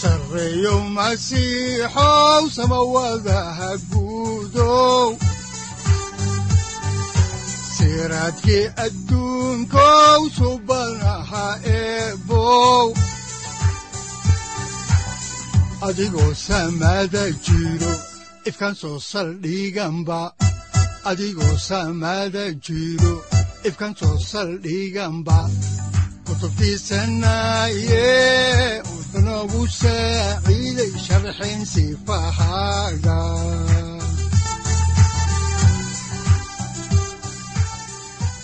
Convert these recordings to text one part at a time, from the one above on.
sareyow masiixow samawadaha guudow siraadkii adduunkow soo saldhiganba ifkan soo saldhiganba kutubtiisanaye sifahaaga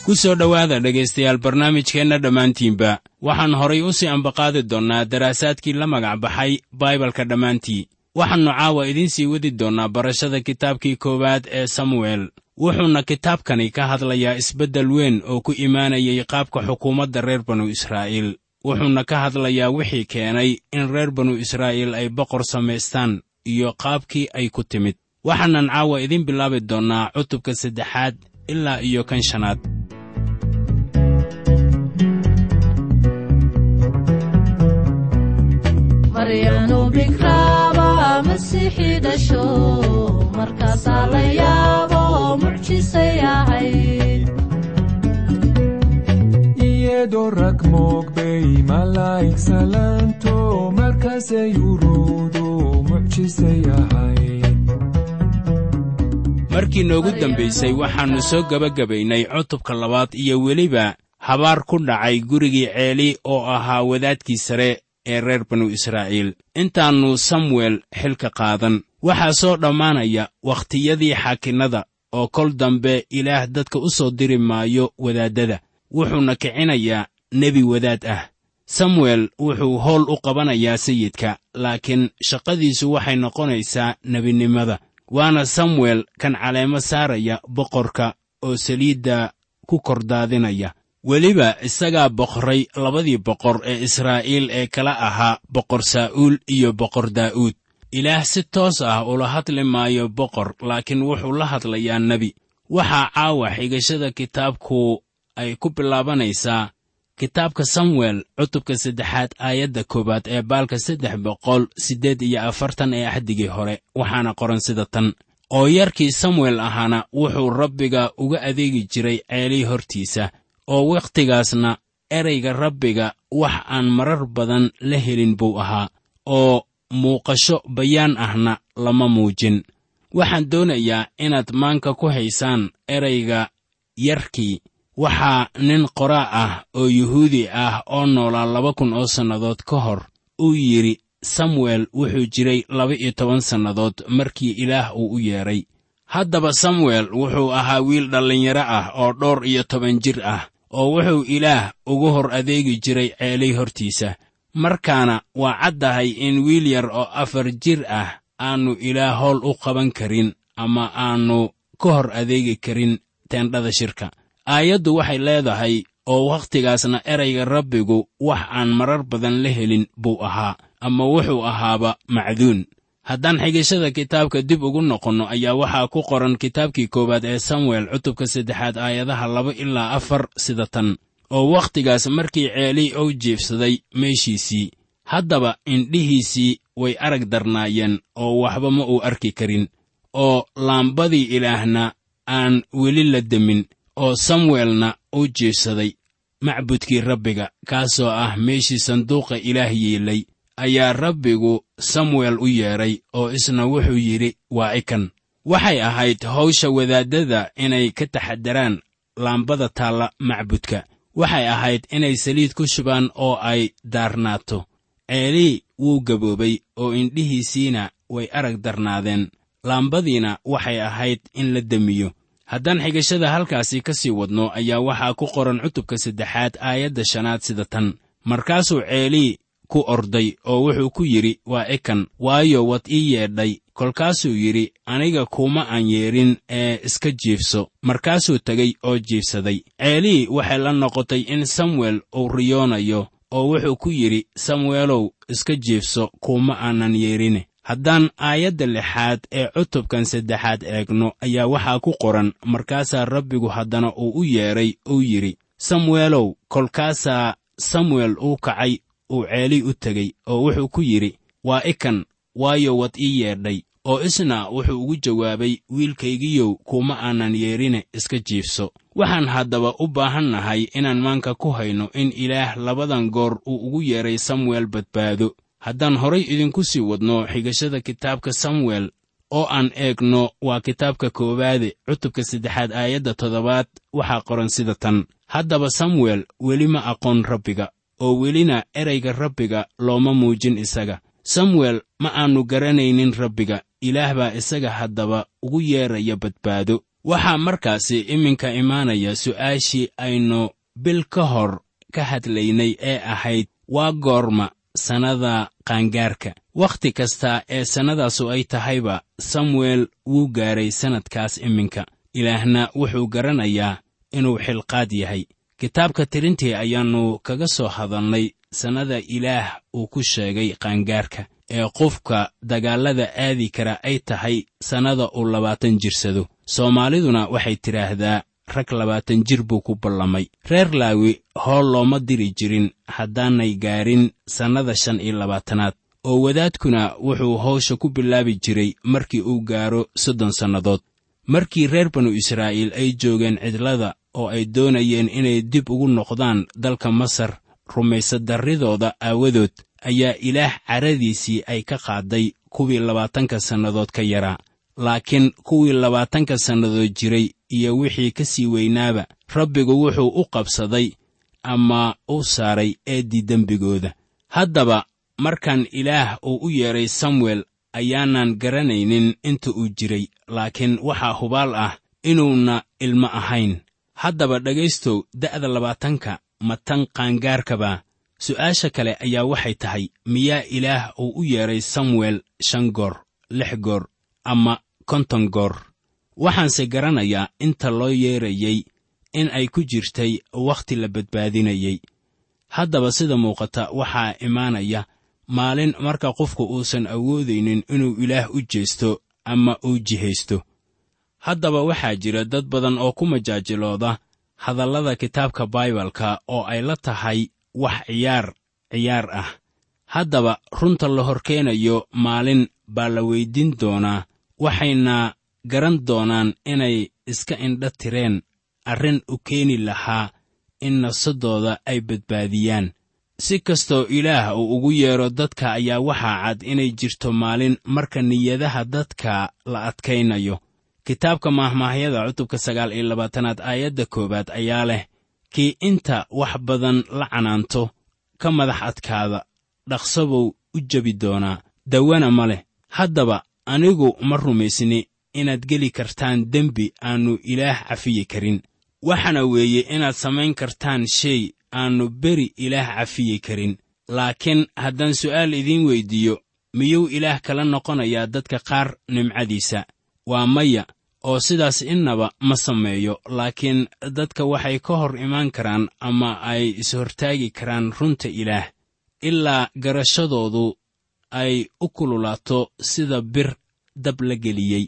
ku soo dhowaada dhegaystayaal barnaamijkeenna dhammaantiinba waxaan horay u sii ambaqaadi doonnaa daraasaadkii la magac baxay baibalka dhammaantii. Waxaannu caawa idiin sii wadi doonnaa barashada kitaabkii koowaad ee samuel. Wuxuuna kitaabkani ka hadlayaa isbeddel weyn oo ku imaanayay qaabka xukuumadda reer banu israa'iil wuxuuna ka hadlayaa wixii keenay in reer banu israa'iil ay boqor samaystaan iyo qaabkii ay ku timid. Waxaanan caawa idiin bilaabi doonnaa cutubka saddexaad ilaa iyo kan shanaad markaasaa la yaabo mucjisay iyadoo rag moogbay malaa'ig salaanto markaasay uruudu mucjisay ahayd markii noogu dambaysay waxaannu soo gebagabaynay cutubka labaad iyo weliba habaar ku dhacay gurigii ceeli oo ahaa wadaadkii sare ee reer banu israa'iil. Intaannu samuel xilka qaadan. Waxaa soo dhammaanaya wakhtiyadii xaakinnada oo kol dambe ilaah dadka u soo diri maayo wadaaddada wuxuuna kicinayaa nebi wadaad ah. Samuel wuxuu howl u qabanayaa sayidka laakiin shaqadiisu waxay noqonaysaa nebinimada. Waana samuel kan caleemo saaraya boqorka oo saliidda ku kordaadinaya. Weliba isagaa boqray labadii boqor ee israa'iil ee kala ahaa boqor saa'uul iyo boqor daa'uud. Ilaah si toos ah ula hadli maayo boqor laakiin wuxuu la hadlayaa nebi. Waxaa caawa xigashada kitaabku ay ku bilaabanaysaa kitaabka samuel cutubka saddexaad aayadda koowaad ee baalka saddex boqol siddeed iyo afartan ee axdigii hore waxaana qoran sida tan. Oo yarkii samuel ahaana wuxuu rabbiga uga adeegi jiray ceelii hortiisa oo wakhtigaasna erayga rabbiga wax aan marar badan la helin buu ahaa oo muuqasho bayaan ahna lama muujin. Waxaan doonayaa inaad maanka ku haysaan erayga yarkii waxaa nin qoraa ah oo yuhuudi ah oo noolaa laba kun oo sannadood ka hor uu yidhi samuel wuxuu jiray laba-iyo toban sannadood markii ilaah uu u yeedhay haddaba samuel wuxuu ahaa wiil dhallinyaro ah oo dhowr iyo toban jir ah oo wuxuu ilaah ugu hor adeegi jiray ceelay hortiisa. Markaana waa caddahay in wiil yar oo afar jir ah aannu ilaah howl u qaban karin ama aannu ka hor adeegi karin teendhada shirka aayaddu waxay leedahay oo wakhtigaasna erayga rabbigu wax aan marar badan la helin buu ahaa ama wuxuu ahaaba macduun. Haddaan xigashada kitaabka dib ugu noqonno ayaa waxaa ku qoran kitaabkii koowaad ee samuel cutubka saddexaad aayadaha laba ilaa afar sida tan. Oo wakhtigaas markii ceelii ou jiibsaday meeshiisii haddaba indhihiisii way arag darnaayeen oo waxba ma uu arki karin oo laambadii ilaahna aan weli la demin oo samuelna u jiibsaday macbudkii rabbiga kaasoo ah meeshii sanduuqa ilaah yeelay ayaa rabbigu samuel u yeedhay oo isna wuxuu yidhi waa ikan waxay ahayd hawsha wadaaddada inay ka taxadaraan laambada taalla macbudka. Waxay ahayd inay saliid ku shubaan oo ay daarnaato. Ceelii wuu gaboobay oo indhihiisiina way arag darnaadeen. Laambadiina waxay ahayd in la demiyo haddaan xigashada halkaasi ka sii wadno ayaa waxaa ku qoran cutubka saddexaad aayadda shanaad sida tan. Markaasuu ceelii ku orday oo wuxuu ku yidhi waa ikan waayo wad ii yeedhay. Kolkaasuu yidhi aniga kuma aan yeedhin ee iska jiifso. Markaasuu tegey oo jiifsaday. Ceelii waxay la noqotay in samuel uu riyoonayo oo wuxuu ku yidhi samuelow iska jiifso kuma aanan yeedhine haddaan aayadda lixaad ee cutubkan saddexaad eegno ayaa waxaa ku qoran markaasaa rabbigu haddana uu u yeedhay uu yidhi samuelow kolkaasaa samuel uu kacay uu ceeli u tegey oo wuxuu ku yidhi waa ikan waayo wad ii yeedhay oo isna wuxuu ugu jawaabay wiilkaygiyow kuma aanan yeedhine iska jiifso. Waxaan haddaba u baahannahay inaan maanka ku hayno in ilaah labadan goor uu ugu yeedhay samuel badbaado haddaan horay idinku sii wadno xigashada kitaabka samuel oo aan eegno waa kitaabka koowaade cutubka saddexaad aayadda toddobaad waxaa qoran sida tan. Haddaba samuel weli ma aqoon rabbiga oo welina erayga rabbiga looma muujin isaga. Samuel ma aannu garanaynin rabbiga ilaah baa isaga haddaba ugu yeeraya badbaado. Waxaa markaasi iminka imaanaya su'aashii aynu bil ka hor ka hadlaynay ee ahayd waa goorma sannada qaangaarka. Wakhti kasta ee sannadaasu ay tahayba samuel wuu gaaray sannadkaas iminka. Ilaahna wuxuu garanayaa inuu xilqaad yahay. Kitaabka tirintii ayaannu kaga soo hadalnay sannada ilaah uu ku sheegay qaangaarka ee qofka dagaallada aadi kara ay tahay sannada uu labaatan jirsado. Soomaaliduna waxay tidhaahdaa rag labaatan jir buu ku ballamay. Reer laawi hool looma diri jirin haddaanay gaarin sannada shan iyo labaatanaad. Oo wadaadkuna wuxuu hawsha ku bilaabi jiray markii uu gaaro soddon sannadood. Markii reer banu israa'iil ay joogeen cidlada oo ay doonayeen inay dib ugu noqdaan dalka masar rumaysadarridooda aawadood ayaa ilaah caradiisii ay ka qaadday kuwii labaatanka sannadood ka yaraa laakiin kuwii labaatanka sannadood jiray iyo wixii ka sii weynaaba. Rabbigu wuxuu u qabsaday ama u saaray eeddii dembigooda. Haddaba markan ilaah uu u yeedhay samuel ayaanan garanaynin inta uu jiray laakiin waxaa hubaal ah inuuna ilmo ahayn. Haddaba dhegaystow da'da labaatanka ma tan qaangaarkaba su'aasha kale ayaa waxay tahay miyaa ilaah uu u yeedhay samuel shan goor lix goor ama konton goor waxaanse garanayaa inta loo yeedrayey in ay ku jirtay wakhti la badbaadinayey haddaba sida muuqata waxaa imaanaya maalin marka qofku uusan awoodaynin inuu ilaah u jeesto ama uu jihaysto. Haddaba waxaa jira dad badan oo ku majaajilooda hadallada kitaabka baibalka oo ay la tahay wax ciyaar ciyaar ah. Haddaba runta la hor keenayo maalin baa la weyddiin doonaa waxayna garan doonaan inay iska indha tireen arrin u keeni lahaa in nafsadooda ay badbaadiyaan. Si kastoo ilaah uu ugu yeedho dadka ayaa waxaa cad inay jirto maalin marka niyadaha dadka la adkaynayo. Kitaabka maahmaahyada cutubka sagaal iyo labaatanaad aayadda koowaad ayaa leh kii inta wax badan la canaanto ka madax adkaada dhaqsabow u jebi doonaa dawana ma leh. Haddaba anigu ma rumaysni inaad geli kartaan dembi aannu ilaah cafiyi karin. Waxaana weeye inaad samayn kartaan shay aannu beri ilaah cafiyi karin. Laakiin haddaan su'aal idiin weyddiiyo miyuu ilaah kala noqonayaa dadka qaar nimcadiisa? Waa maya oo sidaas innaba ma sameeyo laakiin dadka waxay ka hor imaan karaan ama ay ishortaagi karaan runta ilaah. Ilaa garashadoodu ay u kululaato sida bir dab la geliyey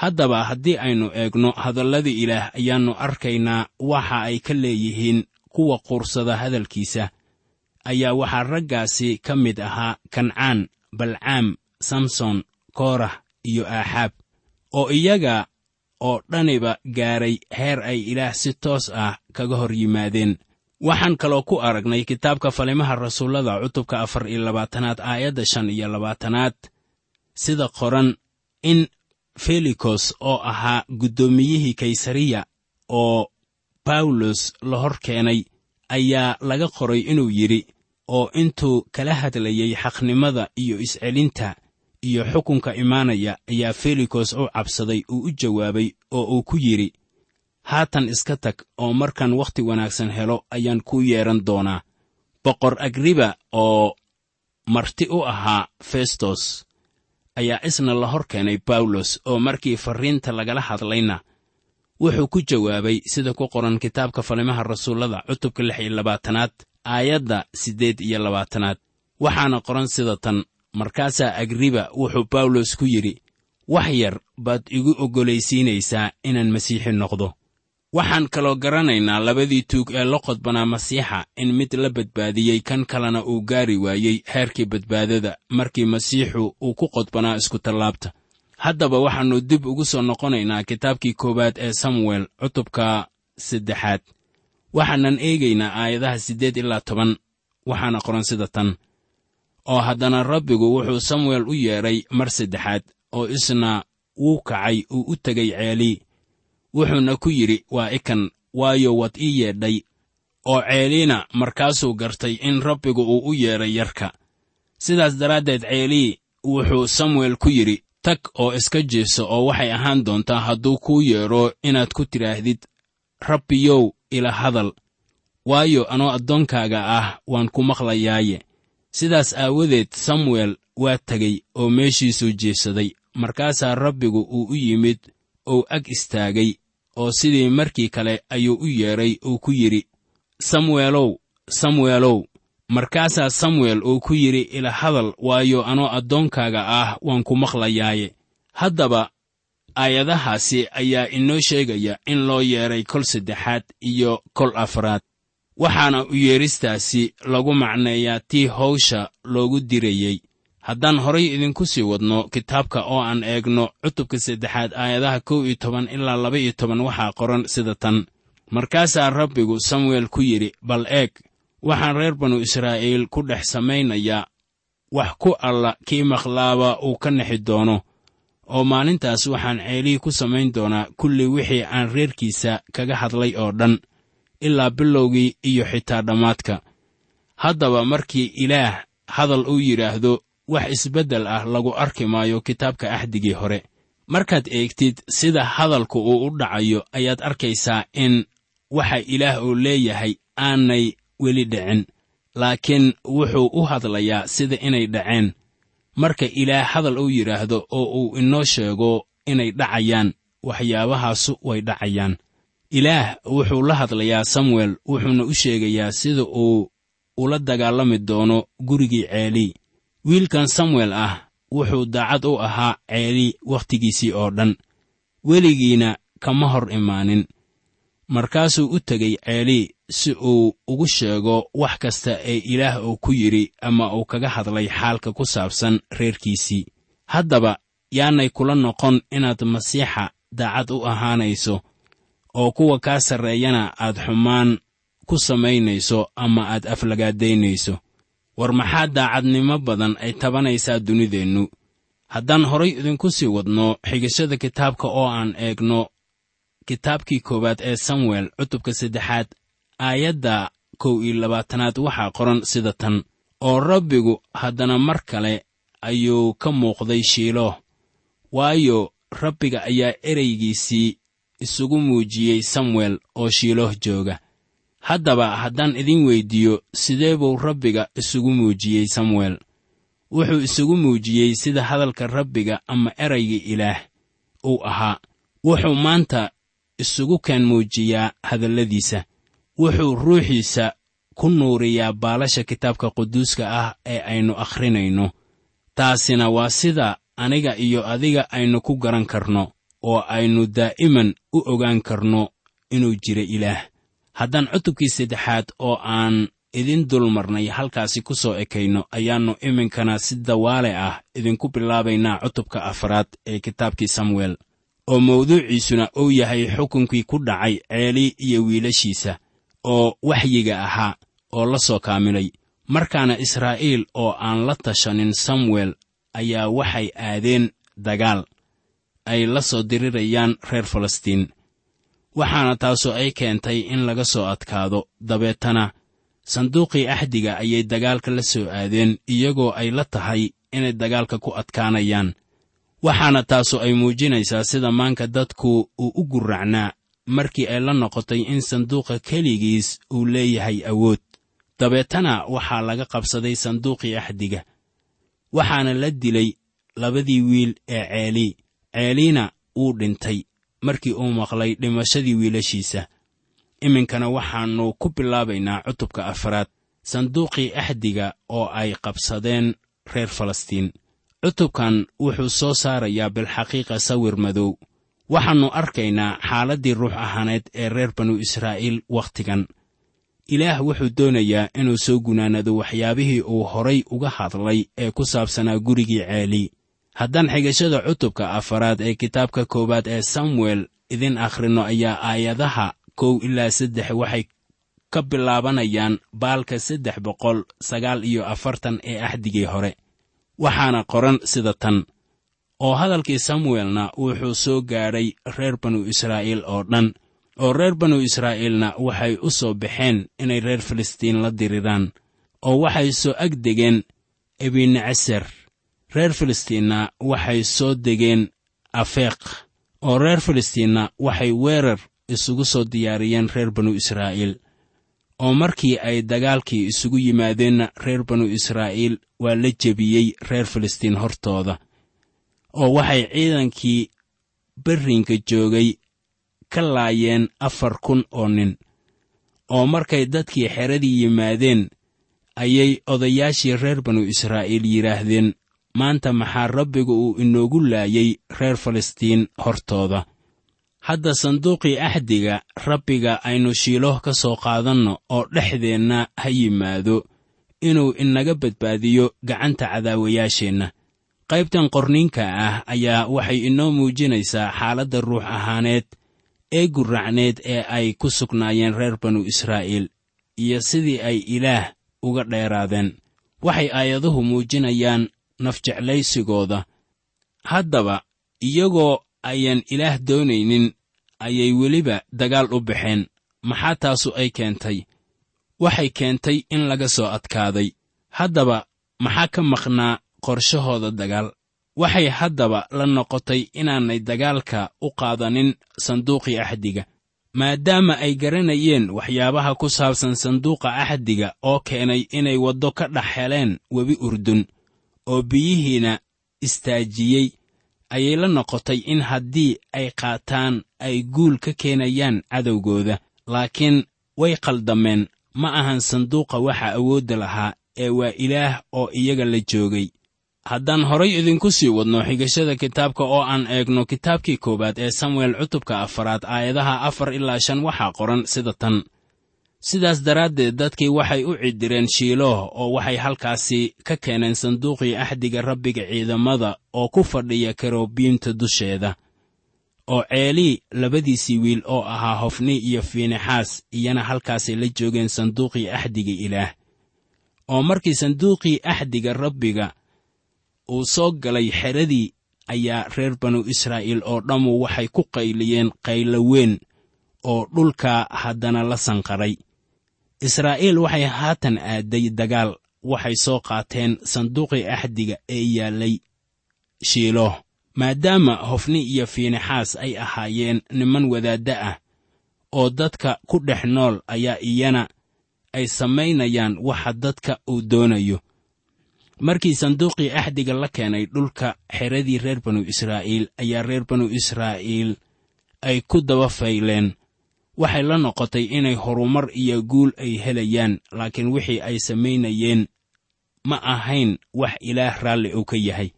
haddaba haddii aynu eegno hadalladii ilaah ayaannu arkaynaa waxa ay ka leeyihiin kuwa quursada hadalkiisa. Ayaa waxaa raggaasi ka mid ahaa kancaan balcaam samson koorah iyo aaxaab oo iyaga oo dhaniba gaaray heer ay ilaah si toos ah kaga hor yimaadeen. Waxaan kaloo ku aragnay kitaabka falimaha rasuullada cutubka afar iyo labaatanaad aayadda shan iyo labaatanaad sida qoran in felikos oo ahaa guddoomiyihii kaysariya oo bawlos la hor keenay ayaa laga qoray inuu yidhi oo intuu kala hadlayey xaqnimada iyo iscelinta iyo xukunka imaanaya ayaa felikos u cabsaday uu u jawaabay oo uu ku yidhi haatan iska tag oo markaan wakhti wanaagsan helo ayaan kuu yeedhan doonaa boqor agriba oo marti u ahaa festos ayaa isna la hor keenay bawlos oo markii farriinta lagala hadlayna wuxuu ku jawaabay sida ku qoran kitaabka falimaha rasuullada cutubka lix iyo labaatanaad aayadda siddeed iyo labaatanaad. Waxaana qoran sida tan markaasaa agriba wuxuu bawlos ku yidhi wax yar baad igu oggolaysiinaysaa inaan masiixi noqdo waxaan kaloo garanaynaa labadii tuug ee la qodbanaa masiixa in mid la badbaadiyey kan kalena uu gaari waayey heerkii badbaadada markii masiixu uu ku qodbanaa iskutallaabta haddaba waxaannu dib ugu soo noqonaynaa kitaabkii koowaad ee samuel cutubka saddexaad. Waxaanan eegaynaa aayadaha siddeed ilaa toban waxaana qoran sida tan. Oo haddana rabbigu wuxuu samuel u yeedhay mar saddexaad oo isna wuu kacay uu u tegay ceelii wuxuuna ku yidhi waa ikan waayo waad ii yeedhay. Oo ceeliina markaasuu gartay in rabbigu uu u yeedhay yarka. Sidaas daraaddeed ceelii wuxuu samuel ku yidhi tag oo iska jeeso oo waxay ahaan doontaa hadduu kuu yeedho inaad ku tidhaahdid rabbiyow ila hadal. Waayo anoo addoonkaaga ah waan ku maqlayaaye. Sidaas aawadeed samuel waa tegey oo meeshiisuu jeesaday. Markaasaa rabbigu uu u yimid ou ag istaagay oo sidii markii kale ayuu u yeedhay uu ku yidhi samueelow samueelow markaasaa samuel uu ku yidhi ila hadal waayo anoo addoonkaaga ah waan ku maqlayaaye. Haddaba aayadahaasi ayaa inoo sheegaya in loo yeedhay kol saddexaad iyo kol afraad. Waxaana u yeedhistaasi lagu macneeyaa tii hawsha loogu dirayey haddaan horay idinku sii wadno kitaabka oo aan eegno cutubka saddexaad aayadaha kow iyo toban ilaa laba iyo toban waxaa qoran sida tan. Markaasaa rabbigu samuel ku yidhi bal eeg waxaan reer banu israa'iil ku dhex samaynayaa wax ku alla kii maqlaaba uu ka nexi doono oo maalintaas waxaan ceelihii ku samayn doonaa kulli wixii aan reerkiisa kaga hadlay oo dhan ilaa bilowgii iyo xitaa dhammaadka. Haddaba markii ilaah hadal uu yidhaahdo wax isbeddel ah lagu arki maayo kitaabka axdigii hore. Markaad eegtid sida hadalku uu u dhacayo ayaad arkaysaa in waxa ilaah uu leeyahay aanay weli dhicin laakiin wuxuu u hadlayaa sida inay dhaceen. Marka ilaah hadal uu yidhaahdo oo uu inoo sheego inay dhacayaan waxyaabahaasu way dhacayaan. Ilaah wuxuu la hadlayaa samuel wuxuuna u sheegayaa sida uu ula dagaalami doono gurigii ceelii wiilkan samuel ah wuxuu daacad u ahaa ceelii wakhtigiisii oo dhan. Weligiina kama hor imaanin. Markaasuu u tegey ceelii si uu ugu sheego wax kasta ee ilaah uu ku yidhi ama uu kaga hadlay xaalka ku saabsan reerkiisii. Haddaba yaanay kula noqon inaad masiixa daacad u ahaanayso oo kuwa kaa sarreeyana aad xumaan ku samaynayso ama aad aflagaadaynayso war maxaa daacadnimo badan ay tabanaysaa dunideennu? Haddaan horay idinku sii wadno xigashada kitaabka oo aan eegno kitaabkii koowaad ee samuel cutubka saddexaad aayadda kow iyo labaatanaad waxaa qoran sida tan. Oo rabbigu haddana mar kale ayuu ka muuqday shiilo. Waayo rabbiga ayaa ereygiisii isugu muujiyey samuel oo shiilooh jooga haddaba haddaan idin weyddiiyo sidee buu rabbiga isugu muujiyey samuel? Wuxuu isugu muujiyey sida hadalka rabbiga ama erayga ilaah uu ahaa. Wuxuu maanta isugu keen muujiyaa hadalladiisa. Wuxuu ruuxiisa ku nuuriyaa baalasha kitaabka quduuska ah ee aynu akhrinayno. Taasina waa sida aniga iyo adiga aynu ku garan karno oo aynu daa'iman u ogaan karno inuu jiro ilaah haddaan cutubkii saddexaad oo aan idin dul marnay halkaasi ku soo ekayno ayaannu iminkana si dawaale ah idinku bilaabaynaa cutubka afraad ee kitaabkii samuel oo mawduuciisuna uu yahay xukunkii ku dhacay ceeli iyo wiilashiisa oo waxyiga ahaa oo la soo kaamilay markaana israa'iil oo aan la tashanin samuel ayaa waxay aadeen dagaal ay la soo dirirayaan reer falastiin waxaana taasoo ay keentay in laga soo adkaado dabeetana. Sanduuqii axdiga ayay dagaalka la soo aadeen iyagoo ay la tahay inay dagaalka ku adkaanayaan. Waxaana taasu ay muujinaysaa sida maanka dadku uu u gurracnaa markii ay la noqotay in sanduuqa keligiis uu leeyahay awood. Dabeetana waxaa laga qabsaday sanduuqii axdiga waxaana la dilay labadii wiil ee ceeli ceeliina wuu dhintay markii uu maqlay dhimashadii wiilashiisa. Iminkana waxaannu ku bilaabaynaa cutubka afraad sanduuqii axdiga oo ay qabsadeen reer falastiin. Cutubkan wuxuu soo saarayaa bilxaqiiqa sawir madow. Waxaannu arkaynaa xaaladdii ruux ahaaneed ee reer banu israa'iil wakhtigan. Ilaah wuxuu doonayaa inuu soo gunaanado waxyaabihii uu horay uga hadlay ee ku saabsanaa gurigii ceeli haddaan xigashada cutubka afaraad ee kitaabka koowaad ee samuel idin akhrinno ayaa aayadaha kow ilaa saddex waxay ka bilaabanayaan baalka saddex boqol sagaal iyo afartan ee axdigii hore. Waxaana qoran sida tan oo hadalkii samuelna wuxuu soo gaadhay reer banu israa'iil oo dhan oo reer banu israa'iilna waxay u soo baxeen inay reer filistiin la diriraan oo waxay soo ag degeen ebineceser reer filistiinna waxay soo degeen afeeq oo reer filistiinna waxay weerar isugu soo diyaariyeen reer banu israa'iil. Oo markii ay dagaalkii isugu yimaadeenna reer banu israa'iil waa la jebiyey reer filistiin hortooda oo waxay ciidankii berrinka joogay ka laayeen afar kun oo nin. Oo markay dadkii xeradii yimaadeen ayay odayaashii reer banu israa'iil yidhaahdeen maanta maxaa rabbigu uu inoogu laayay reer falastiin hortooda? Hadda sanduuqii axdiga rabbiga aynu shiilo ka soo qaadanno oo dhexdeenna ha yimaado inuu inaga badbaadiyo gacanta cadaawayaasheenna. Qaybtan qorniinka ah ayaa waxay inoo muujinaysaa xaaladda ruux ahaaneed ee gurracneed ee ay ku sugnaayeen reer banu israa'iil iyo sidii ay ilaah uga dheeraadeen. Waxay aayaduhu muujinayaan nafjeclaysigooda. Haddaba iyagoo ayaan ilaah doonaynin ayay weliba dagaal u baxeen. Maxaa taasu ay keentay? Waxay keentay in laga soo adkaaday. Haddaba maxaa ka maqnaa qorshahooda dagaal? Waxay haddaba la noqotay inaanay dagaalka u qaadanin sanduuqii axdiga. Maadaama ay garanayeen waxyaabaha ku saabsan sanduuqa axdiga oo keenay inay waddo ka dhex heleen webi urdun oo biyihiina istaajiyey ayay la noqotay in haddii ay qaataan ay guul ka keenayaan cadowgooda. Laakiin way qaldameen ma ahan sanduuqa waxa awoodda lahaa ee waa ilaah oo iyaga la joogay. Haddaan horay idinku sii wadno xigashada kitaabka oo aan eegno kitaabkii koowaad ee samuel cutubka afaraad aayadaha afar ilaa shan waxaa qoran sida tan sidaas daraaddeed dadkii waxay u cidireen shiilooh oo waxay halkaasi ka keeneen sanduuqii axdiga rabbiga ciidamada oo ku fadhiya karobiimta dusheeda oo ceelii labadiisii wiil oo ahaa hofni iyo fiinexaas iyana halkaasay la joogeen sanduuqii axdiga ilaah. Oo markii sanduuqii axdiga rabbiga uu soo galay xeradii ayaa reer banu israa'iil oo dhammu waxay ku qayliyeen qaylo weyn oo dhulka haddana la sanqadhay israa'iil waxay haatan aadday dagaal waxay soo qaateen sanduuqii axdiga ee yaallay shiilooh maadaama hofni iyo fiinexaas ay ahaayeen niman wadaadda ah oo dadka ku dhex nool ayaa iyana ay samaynayaan waxa dadka uu doonayo. Markii sanduuqii axdiga la keenay dhulka xeradii reer banu israa'iil ayaa reer banu israa'iil ay ku daba fayleen waxay la noqotay inay horumar iyo guul ay helayaan laakiin wixii ay samaynayeen ma ahayn wax ilaah raalli uu ka yahay.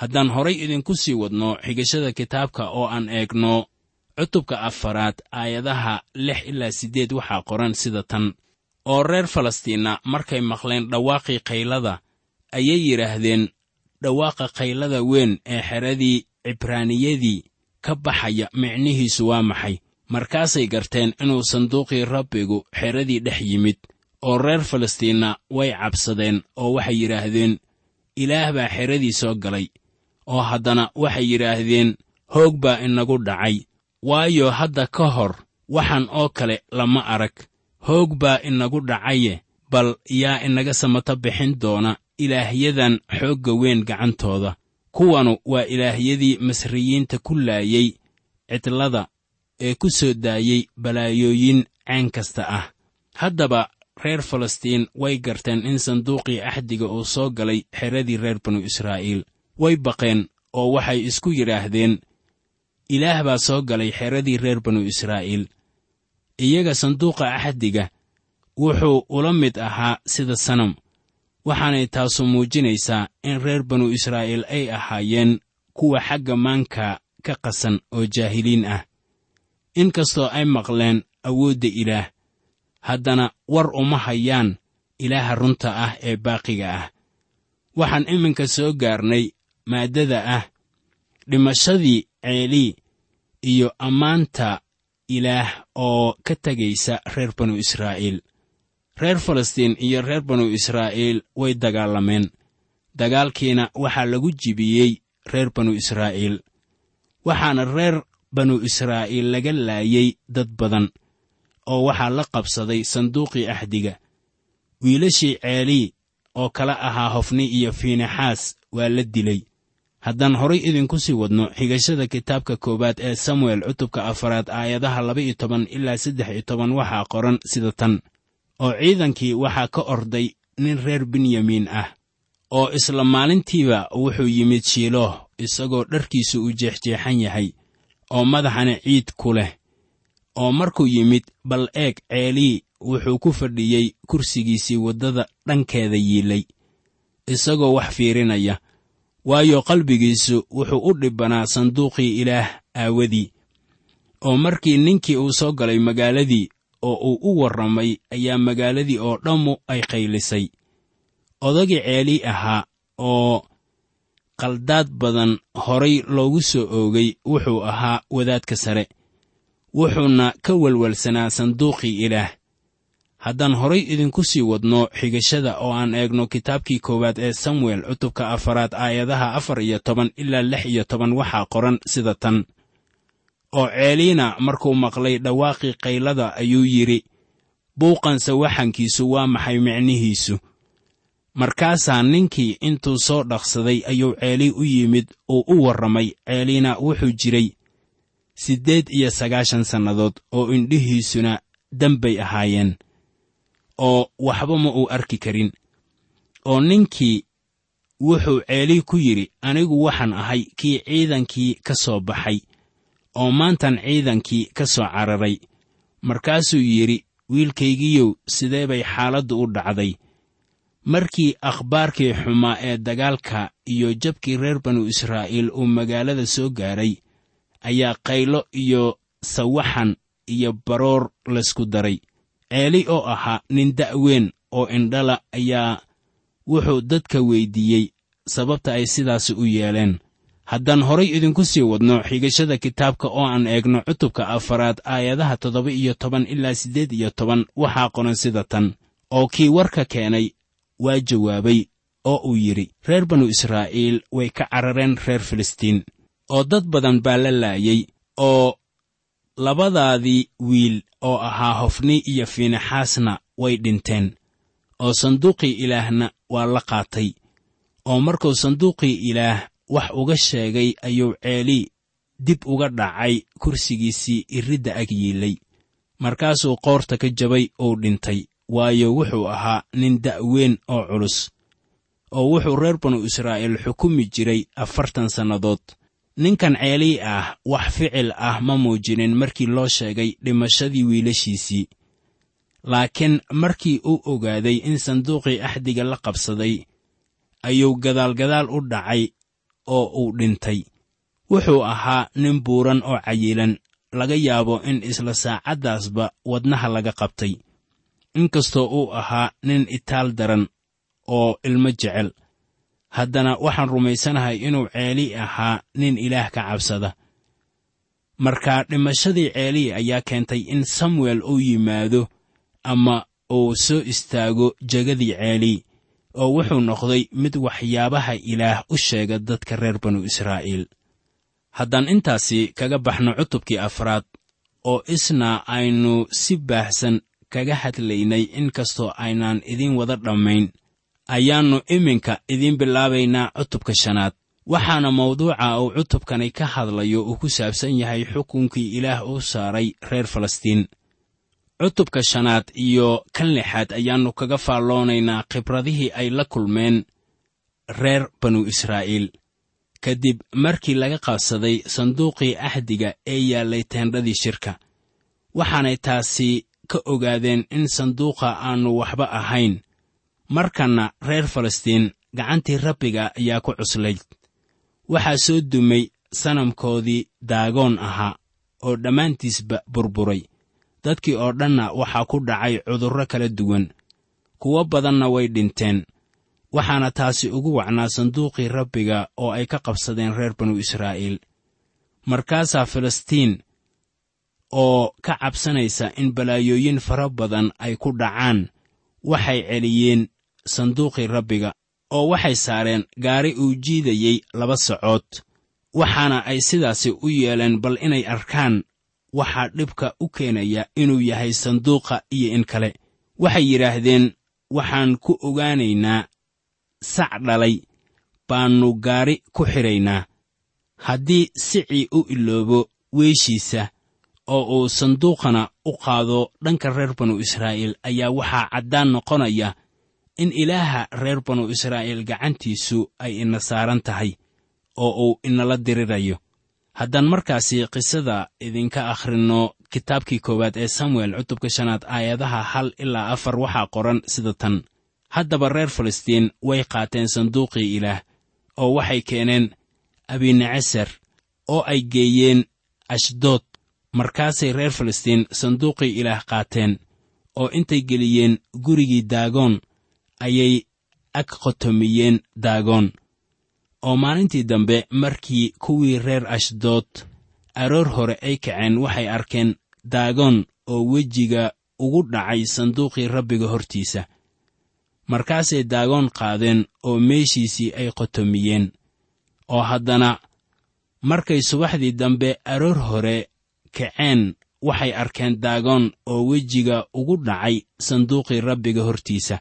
Haddaan horay idinku sii wadno xigashada kitaabka oo aan eegno cutubka afaraad aayadaha lix ilaa siddeed waxaa qoran sida tan. Oo reer falastiinna markay maqleen dhawaaqii kaylada ayay yidhaahdeen dhawaaqa kaylada weyn ee xeradii cibraaniyadii ka baxaya micnihiisu waa maxay markaasay garteen inuu sanduuqii rabbigu xeradii dhex yimid oo reer falastiinna way cabsadeen oo waxay yidhaahdeen ilaah baa xeradii soo galay oo haddana waxay yidhaahdeen hoog baa inagu dhacay waayo hadda ka hor waxaan oo kale lama arag hoog baa inagu dhacaye bal yaa inaga samata bixin doona ilaahyadan xoogga weyn gacantooda kuwanu waa ilaahyadii masriyiinta ku laayey cidlada ee ku soo daayey balaayooyin ceen kasta ah. Haddaba reer falastiin way garteen in sanduuqii axdiga uu soo galay xeradii reer banu israa'iil. Way baqeen oo waxay isku yidhaahdeen ilaah baa soo galay xeradii reer banu israa'iil. Iyaga sanduuqa axdiga wuxuu ula mid ahaa sida sanam. Waxaanay taasu muujinaysaa in reer banu israa'iil ay ahaayeen kuwa xagga maanka ka qasan oo jaahiliin ah inkastoo ay maqleen awoodda ilaah haddana war uma hayaan ilaaha runta ah ee baaqiga ah. Waxaan iminka soo gaarnay maaddada ah dhimashadii ceelii iyo ammaanta ilaah oo ka tegaysa reer banu israa'iil. Reer falastiin iyo reer banu israa'iil way dagaalameen. Dagaalkiina waxaa lagu jibiyey reer banu israa'iil. Waxaana reer banu israa'iil laga laayay dad badan oo waxaa la qabsaday sanduuqii axdiga wiilashii ceelii oo kala ahaa hofni iyo fiinexaas waa la dilay. Haddaan horay idinku sii wadno xigashada kitaabka koowaad ee samuel cutubka afaraad aayadaha laba iyo toban ilaa saddex iyo toban waxaa qoran sida tan. Oo ciidankii waxaa ka orday nin reer benyamiin ah oo isla maalintiiba wuxuu yimid shiilooh isagoo dharkiisu u jeexjeexan yahay oo madaxana ciid ku leh. Oo markuu yimid bal eeg ceelii wuxuu ku fadhiyey kursigiisii waddada dhankeeda yiilay isagoo wax fiirinaya. Waayo qalbigiisu wuxuu u dhibbanaa sanduuqii ilaah aawadii. Oo markii ninkii uu soo galay magaaladii oo uu u warramay ayaa magaaladii oo dhammu ay qaylisay. Odagii ceelii ahaa oo qaldaad badan horay loogu soo oogay wuxuu ahaa wadaadka sare wuxuuna ka welwelsanaa sanduuqii ilaah. Haddaan horay idinku sii wadno xigashada oo aan eegno kitaabkii koowaad ee samuel cutubka afaraad aayadaha afar iyo toban ilaa lix iyo toban waxaa qoran sida tan. Oo ceeliina markuu maqlay dhawaaqii qaylada ayuu yidhi buuqansa waxankiisu waa maxay micnihiisu markaasaa ninkii intuu soo dhaqsaday ayuu ceelii u yimid uu u warramay. Ceeliina wuxuu jiray siddeed iyo sagaashan sannadood oo indhihiisuna dembay ahaayeen oo waxba ma uu arki karin. Oo ninkii wuxuu ceelii ku yidhi anigu waxaan ahay kii ciidankii ka soo baxay oo maantan ciidankii ka soo cararay. Markaasuu yidhi wiilkaygiiyow sidee bay xaaladdu u dhacday markii akhbaarkii xumaa ee dagaalka iyo jabkii reer banu israa'iil uu magaalada soo gaaray ayaa qaylo iyo sawaxan iyo baroor laysku daray. Ceeli oo ahaa nin da'weyn oo indhala ayaa wuxuu dadka weyddiiyey sababta ay sidaasi u yeeleen. Haddaan horay idinku sii wadno xigashada kitaabka oo aan eegno cutubka afaraad aayadaha toddoba iyo toban ilaa siddeed iyo toban waxaa qoran sida tan. Oo kii warka keenay waa jawaabay oo uu yidhi reer banu israa'iil way ka carareen reer filistiin oo dad badan baa la laayay oo labadaadii wiil oo ahaa hofni iyo fiinexaasna way dhinteen oo sanduuqii ilaahna waa la qaatay oo markuu sanduuqii ilaah wax uga sheegay ayuu ceelii dib uga dhacay kursigiisii iridda ag yiilay markaasuu qoorta ka jabay uu dhintay waayo wuxuu ahaa nin da'weyn oo culus oo wuxuu reer banu israa'iil xukumi jiray afartan sannadood. Ninkan ceelii ah wax ficil ah ma muujinin markii loo sheegay dhimashadii wiilashiisii. Laakiin markii uu ogaaday in sanduuqii axdiga la qabsaday ayuu gadaalgadaal u dhacay oo uu dhintay. Wuxuu ahaa nin buuran oo cayilan laga yaabo in isla saacaddaasba wadnaha laga qabtay inkastoo uu ahaa nin itaal daran oo ilmo jecel haddana waxaan rumaysanahay inuu ceeli ahaa nin ilaah ka cabsada. Marka dhimashadii ceelii ayaa keentay in samuel uu yimaado ama uu soo istaago jegadii ceelii oo wuxuu noqday mid waxyaabaha ilaah u sheega dadka reer banu israa'iil. Haddaan intaasi kaga baxno cutubkii afraad oo isna aynu si baahsan kaga hadlaynay inkastoo aynaan idiin wada dhammayn ayaannu iminka idiin bilaabaynaa cutubka shanaad. Waxaana mawduuca uu cutubkani ka hadlayo uu ku saabsan yahay xukunkii ilaah uu saaray reer falastiin. Cutubka shanaad iyo kan lixaad ayaannu kaga faalloonaynaa khibradihii ay la kulmeen reer banu israa'iil. Kadib markii laga qabsaday sanduuqii axdiga ee yaallay teendhadii shirka waxaanay taasi ka ogaadeen in sanduuqa aannu waxba ahayn. Markanna reer falastiin gacantii rabbiga ayaa ku cuslayd. Waxaa soo dumay sanamkoodii daagoon ahaa oo dhammaantiisba burburay. Dadkii oo dhanna waxaa ku dhacay cudurro kala duwan. Kuwo badanna way dhinteen. Waxaana taasi ugu wacnaa sanduuqii rabbiga oo ay ka qabsadeen reer banu israa'iil. Markaasaa filistiin oo ka cabsanaysa in balaayooyin fara badan ay ku dhacaan. Waxay celiyeen sanduuqii rabbiga oo waxay saareen gaari uu jiidayey laba socood waxaana ay sidaasi u yeeleen bal inay arkaan waxaa dhibka u keenaya inuu yahay sanduuqa iyo in kale. Waxay yidhaahdeen waxaan ku ogaanaynaa sac dhalay baannu gaari ku xidhaynaa haddii sicii u iloobo weeshiisa oo uu sanduuqana u qaado dhanka reer banu israa'iil ayaa waxaa caddaan noqonaya in ilaaha reer banu israa'iil gacantiisu ay ina saaran tahay oo uu inala dirirayo. Haddaan markaasi qisada idinka akhrinno kitaabkii koowaad ee samuel cutubka shanaad aayadaha hal ilaa afar waxaa qoran sida tan. Haddaba reer falastiin way qaateen sanduuqii ilaah oo waxay keeneen abineceser oo ay geeyeen ashdood markaasay reer falastiin sanduuqii ilaah qaateen oo intay geliyeen gurigii daagoon ayay ag qotomiyeen daagoon oo maalintii dambe markii kuwii reer ashdood aroor hore ay kaceen waxay arkeen daagoon oo wejiga ugu dhacay sanduuqii rabbiga hortiisa. Markaasay daagoon qaadeen oo meeshiisii ay qotomiyeen. Oo haddana markay subaxdii dambe aroor hore kaceen waxay arkeen daagoon oo wejiga ugu dhacay sanduuqii rabbiga hortiisa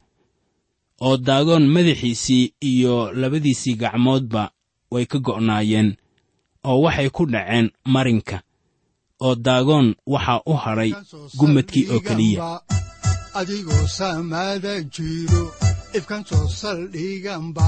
oo daagoon madaxiisii iyo labadiisii gacmoodba way ka go'naayeen oo waxay ku dhaceen marinka oo daagoon waxaa u hadhay gumadkii oo keliya. Adigoo saamaada jiro. Ifkan soo saldhiganba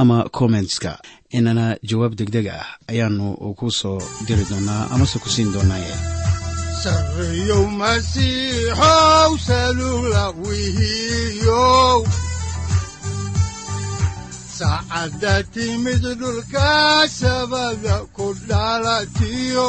ama kommentska inana jawaab degdeg ah ayaanu ku soo diri doonaa amase ku siin doonaaye sarreyow masiixow timid dhulka sabada ku dhalatiyo